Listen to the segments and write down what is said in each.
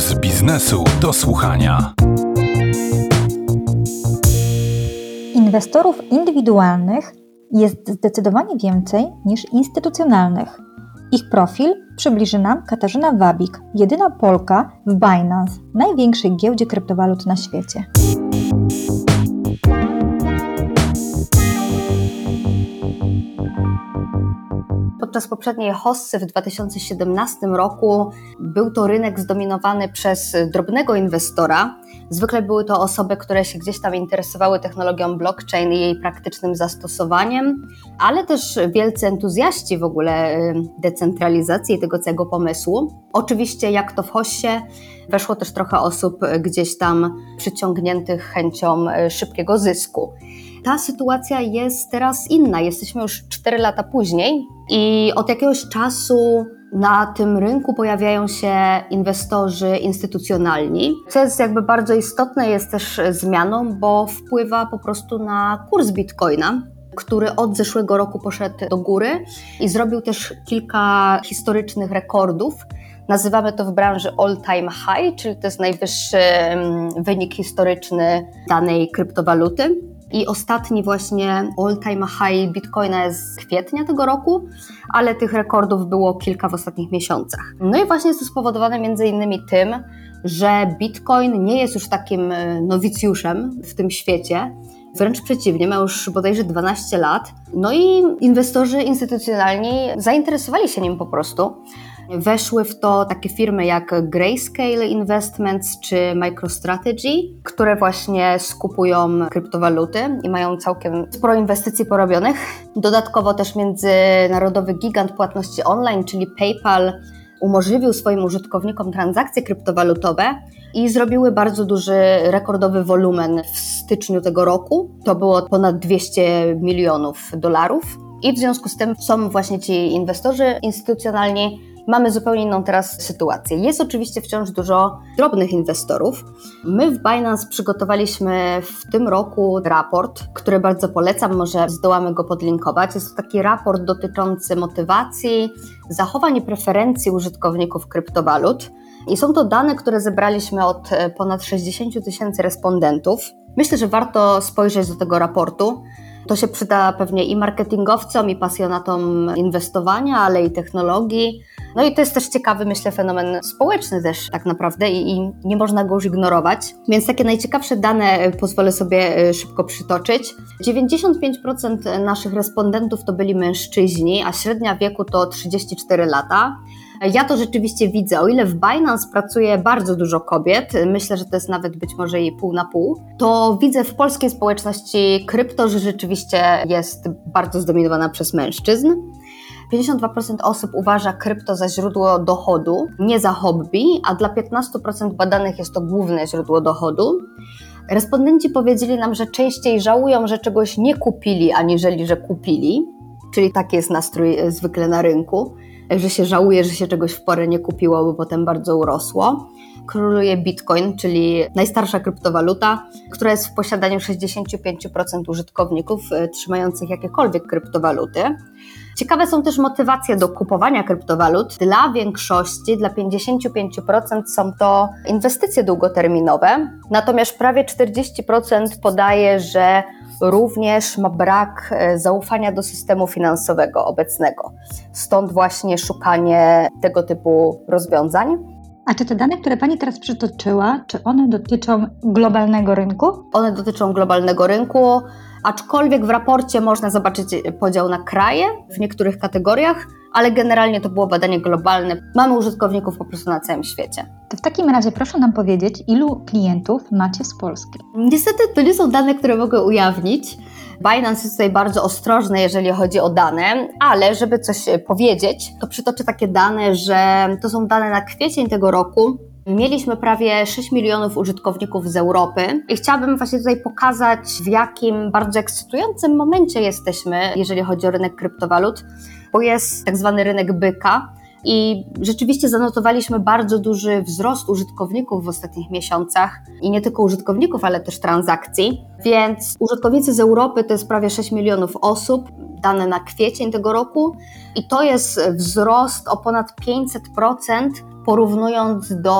z biznesu do słuchania. Inwestorów indywidualnych jest zdecydowanie więcej niż instytucjonalnych. Ich profil przybliży nam Katarzyna Wabik, jedyna Polka w Binance, największej giełdzie kryptowalut na świecie. Podczas poprzedniej hossy w 2017 roku był to rynek zdominowany przez drobnego inwestora. Zwykle były to osoby, które się gdzieś tam interesowały technologią blockchain i jej praktycznym zastosowaniem, ale też wielcy entuzjaści w ogóle y, decentralizacji tego całego pomysłu. Oczywiście, jak to w hossie, weszło też trochę osób gdzieś tam przyciągniętych chęcią y, szybkiego zysku. Ta sytuacja jest teraz inna. Jesteśmy już 4 lata później i od jakiegoś czasu na tym rynku pojawiają się inwestorzy instytucjonalni, co jest jakby bardzo istotne, jest też zmianą, bo wpływa po prostu na kurs bitcoina, który od zeszłego roku poszedł do góry i zrobił też kilka historycznych rekordów. Nazywamy to w branży all-time high, czyli to jest najwyższy mm, wynik historyczny danej kryptowaluty. I ostatni właśnie all-time high Bitcoina jest z kwietnia tego roku, ale tych rekordów było kilka w ostatnich miesiącach. No i właśnie jest to spowodowane między innymi tym, że Bitcoin nie jest już takim e, nowicjuszem w tym świecie, Wręcz przeciwnie, ma już bodajże 12 lat. No i inwestorzy instytucjonalni zainteresowali się nim po prostu. Weszły w to takie firmy jak Grayscale Investments czy MicroStrategy, które właśnie skupują kryptowaluty i mają całkiem sporo inwestycji porobionych. Dodatkowo też międzynarodowy gigant płatności online, czyli PayPal, umożliwił swoim użytkownikom transakcje kryptowalutowe i zrobiły bardzo duży, rekordowy wolumen w styczniu tego roku. To było ponad 200 milionów dolarów. I w związku z tym są właśnie ci inwestorzy instytucjonalni mamy zupełnie inną teraz sytuację. Jest oczywiście wciąż dużo drobnych inwestorów. My w Binance przygotowaliśmy w tym roku raport, który bardzo polecam, może zdołamy go podlinkować. Jest to taki raport dotyczący motywacji, zachowań i preferencji użytkowników kryptowalut. I są to dane, które zebraliśmy od e, ponad 60 tysięcy respondentów. Myślę, że warto spojrzeć do tego raportu. To się przyda pewnie i marketingowcom, i pasjonatom inwestowania, ale i technologii. No i to jest też ciekawy, myślę, fenomen społeczny też tak naprawdę i, i nie można go już ignorować. Więc takie najciekawsze dane e, pozwolę sobie e, szybko przytoczyć. 95% naszych respondentów to byli mężczyźni, a średnia wieku to 34 lata. Ja to rzeczywiście widzę. O ile w Binance pracuje bardzo dużo kobiet, myślę, że to jest nawet być może jej pół na pół, to widzę w polskiej społeczności krypto, że rzeczywiście jest bardzo zdominowana przez mężczyzn. 52% osób uważa krypto za źródło dochodu, nie za hobby, a dla 15% badanych jest to główne źródło dochodu. Respondenci powiedzieli nam, że częściej żałują, że czegoś nie kupili, aniżeli że kupili, czyli taki jest nastrój zwykle na rynku że się żałuje, że się czegoś w porę nie kupiło, bo potem bardzo urosło. Króluje Bitcoin, czyli najstarsza kryptowaluta, która jest w posiadaniu 65% użytkowników e, trzymających jakiekolwiek kryptowaluty. Ciekawe są też motywacje do kupowania kryptowalut. Dla większości, dla 55% są to inwestycje długoterminowe, natomiast prawie 40% podaje, że również ma brak e, zaufania do systemu finansowego obecnego. Stąd właśnie szukanie tego typu rozwiązań. A czy te dane, które Pani teraz przytoczyła, czy one dotyczą globalnego rynku? One dotyczą globalnego rynku, aczkolwiek w raporcie można zobaczyć podział na kraje w niektórych kategoriach ale generalnie to było badanie globalne. Mamy użytkowników po prostu na całym świecie. To w takim razie proszę nam powiedzieć, ilu klientów macie z Polski? Niestety to nie są dane, które mogę ujawnić. Binance jest tutaj bardzo ostrożny, jeżeli chodzi o dane, ale żeby coś powiedzieć, to przytoczę takie dane, że to są dane na kwiecień tego roku. Mieliśmy prawie 6 milionów użytkowników z Europy i chciałabym właśnie tutaj pokazać, w jakim bardzo ekscytującym momencie jesteśmy, jeżeli chodzi o rynek kryptowalut bo jest tak zwany rynek byka, I rzeczywiście zanotowaliśmy bardzo duży wzrost użytkowników w ostatnich miesiącach i nie tylko użytkowników, ale też transakcji. Więc użytkownicy z Europy to jest prawie 6 milionów osób, dane na kwiecień tego roku, i to jest wzrost o ponad 500% porównując do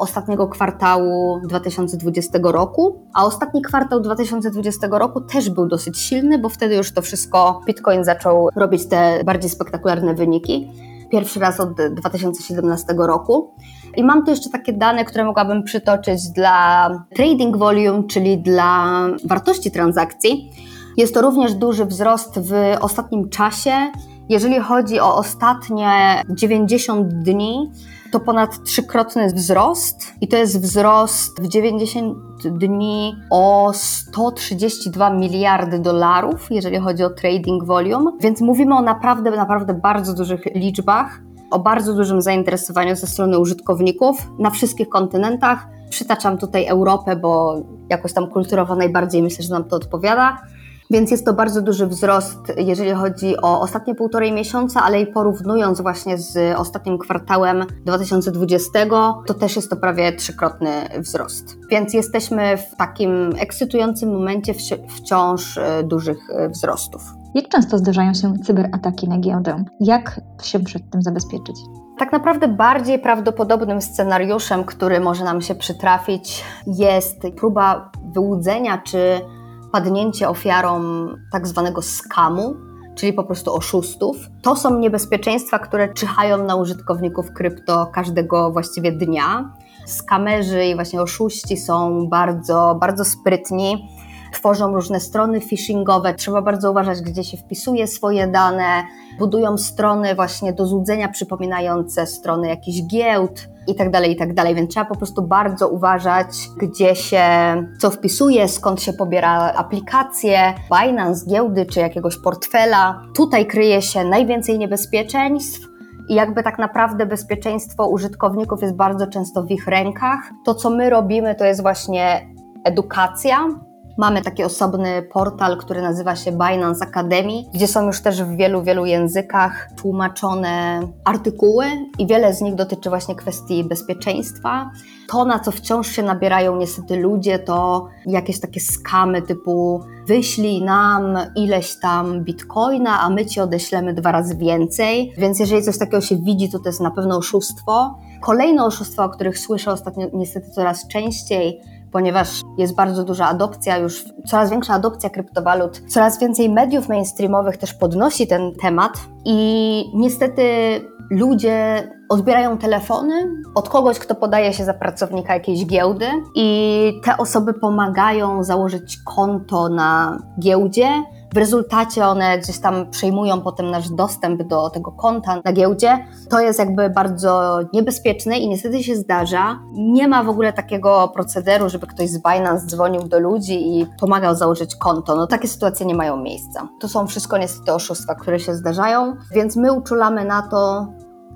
ostatniego kwartału 2020 roku. A ostatni kwartał 2020 roku też był dosyć silny, bo wtedy już to wszystko Bitcoin zaczął robić te bardziej spektakularne wyniki. Pierwszy raz od 2017 roku. I mam tu jeszcze takie dane, które mogłabym przytoczyć dla trading volume, czyli dla wartości transakcji. Jest to również duży wzrost w ostatnim czasie. Jeżeli chodzi o ostatnie 90 dni, to ponad trzykrotny wzrost i to jest wzrost w 90 dni o 132 miliardy dolarów, jeżeli chodzi o trading volume, więc mówimy o naprawdę, naprawdę bardzo dużych liczbach, o bardzo dużym zainteresowaniu ze strony użytkowników na wszystkich kontynentach. Przytaczam tutaj Europę, bo jakoś tam kulturowo najbardziej myślę, że nam to odpowiada. Więc jest to bardzo duży wzrost, jeżeli chodzi o ostatnie półtorej miesiąca, ale i porównując właśnie z ostatnim kwartałem 2020, to też jest to prawie trzykrotny wzrost. Więc jesteśmy w takim ekscytującym momencie wciąż e, dużych e, wzrostów. Jak często zdarzają się cyberataki na giełdę? Jak się przed tym zabezpieczyć? Tak naprawdę bardziej prawdopodobnym scenariuszem, który może nam się przytrafić, jest próba wyłudzenia czy padnięcie ofiarą tak zwanego skamu, czyli po prostu oszustów. To są niebezpieczeństwa, które czyhają na użytkowników krypto każdego właściwie dnia. Skamerzy i właśnie oszuści są bardzo, bardzo sprytni tworzą różne strony phishingowe. Trzeba bardzo uważać, gdzie się wpisuje swoje dane. Budują strony właśnie do złudzenia przypominające strony jakichś giełd i tak dalej, i tak dalej. Więc trzeba po prostu bardzo uważać, gdzie się co wpisuje, skąd się pobiera aplikacje, Binance, giełdy czy jakiegoś portfela. Tutaj kryje się najwięcej niebezpieczeństw. I jakby tak naprawdę bezpieczeństwo użytkowników jest bardzo często w ich rękach. To, co my robimy, to jest właśnie edukacja, Mamy taki osobny portal, który nazywa się Binance Academy, gdzie są już też w wielu, wielu językach tłumaczone artykuły i wiele z nich dotyczy właśnie kwestii bezpieczeństwa. To, na co wciąż się nabierają niestety ludzie, to jakieś takie skamy typu wyślij nam ileś tam bitcoina, a my ci odeślemy dwa razy więcej. Więc jeżeli coś takiego się widzi, to to jest na pewno oszustwo. Kolejne oszustwa, o których słyszę ostatnio niestety coraz częściej, ponieważ jest bardzo duża adopcja, już coraz większa adopcja kryptowalut, coraz więcej mediów mainstreamowych też podnosi ten temat i niestety ludzie odbierają telefony od kogoś, kto podaje się za pracownika jakiejś giełdy i te osoby pomagają założyć konto na giełdzie, w rezultacie one gdzieś tam przejmują potem nasz dostęp do tego konta na giełdzie. To jest jakby bardzo niebezpieczne i niestety się zdarza. Nie ma w ogóle takiego procederu, żeby ktoś z Binance dzwonił do ludzi i pomagał założyć konto. No takie sytuacje nie mają miejsca. To są wszystko niestety oszustwa, które się zdarzają, więc my uczulamy na to,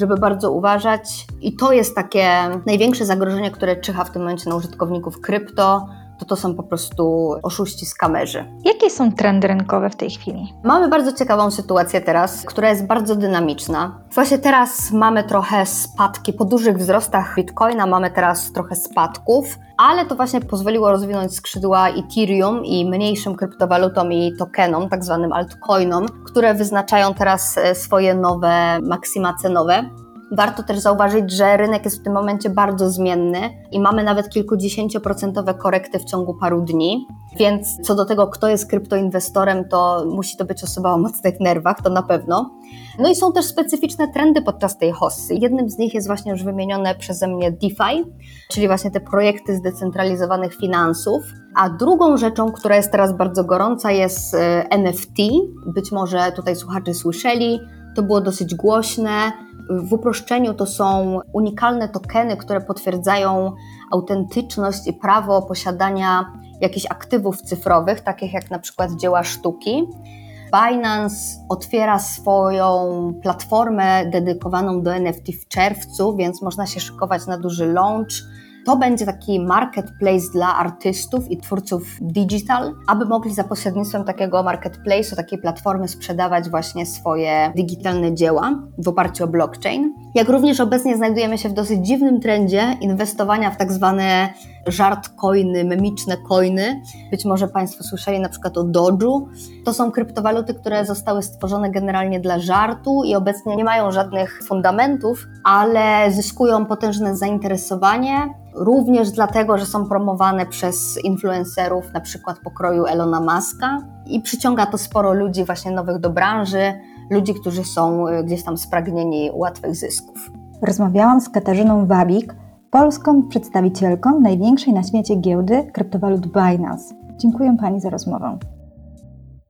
żeby bardzo uważać. I to jest takie największe zagrożenie, które czyha w tym momencie na użytkowników krypto to to są po prostu oszuści z kamerzy. Jakie są trendy rynkowe w tej chwili? Mamy bardzo ciekawą sytuację teraz, która jest bardzo dynamiczna. Właśnie teraz mamy trochę spadki, po dużych wzrostach Bitcoina mamy teraz trochę spadków, ale to właśnie pozwoliło rozwinąć skrzydła Ethereum i mniejszym kryptowalutom i tokenom, tak zwanym altcoinom, które wyznaczają teraz e, swoje nowe maksima cenowe. Warto też zauważyć, że rynek jest w tym momencie bardzo zmienny i mamy nawet kilkudziesięcioprocentowe korekty w ciągu paru dni. Więc co do tego, kto jest kryptoinwestorem, to musi to być osoba o mocnych nerwach, to na pewno. No i są też specyficzne trendy podczas tej hossy. Jednym z nich jest właśnie już wymienione przeze mnie DeFi, czyli właśnie te projekty zdecentralizowanych finansów. A drugą rzeczą, która jest teraz bardzo gorąca, jest e, NFT. Być może tutaj słuchacze słyszeli, to było dosyć głośne. W uproszczeniu to są unikalne tokeny, które potwierdzają autentyczność i prawo posiadania jakichś aktywów cyfrowych, takich jak na przykład dzieła sztuki. Binance otwiera swoją platformę dedykowaną do NFT w czerwcu, więc można się szykować na duży launch to będzie taki marketplace dla artystów i twórców digital, aby mogli za pośrednictwem takiego marketplace'u, takiej platformy sprzedawać właśnie swoje digitalne dzieła w oparciu o blockchain. Jak również obecnie znajdujemy się w dosyć dziwnym trendzie inwestowania w tak zwane żartcoiny, memiczne coiny. Być może Państwo słyszeli na przykład o Doge'u. To są kryptowaluty, które zostały stworzone generalnie dla żartu i obecnie nie mają żadnych fundamentów, ale zyskują potężne zainteresowanie. Również dlatego, że są promowane przez influencerów, na przykład pokroju Elona Muska, i przyciąga to sporo ludzi właśnie nowych do branży, ludzi, którzy są y, gdzieś tam spragnieni łatwych zysków. Rozmawiałam z Katarzyną Wabik, polską przedstawicielką największej na świecie giełdy kryptowalut Binance. Dziękuję Pani za rozmowę.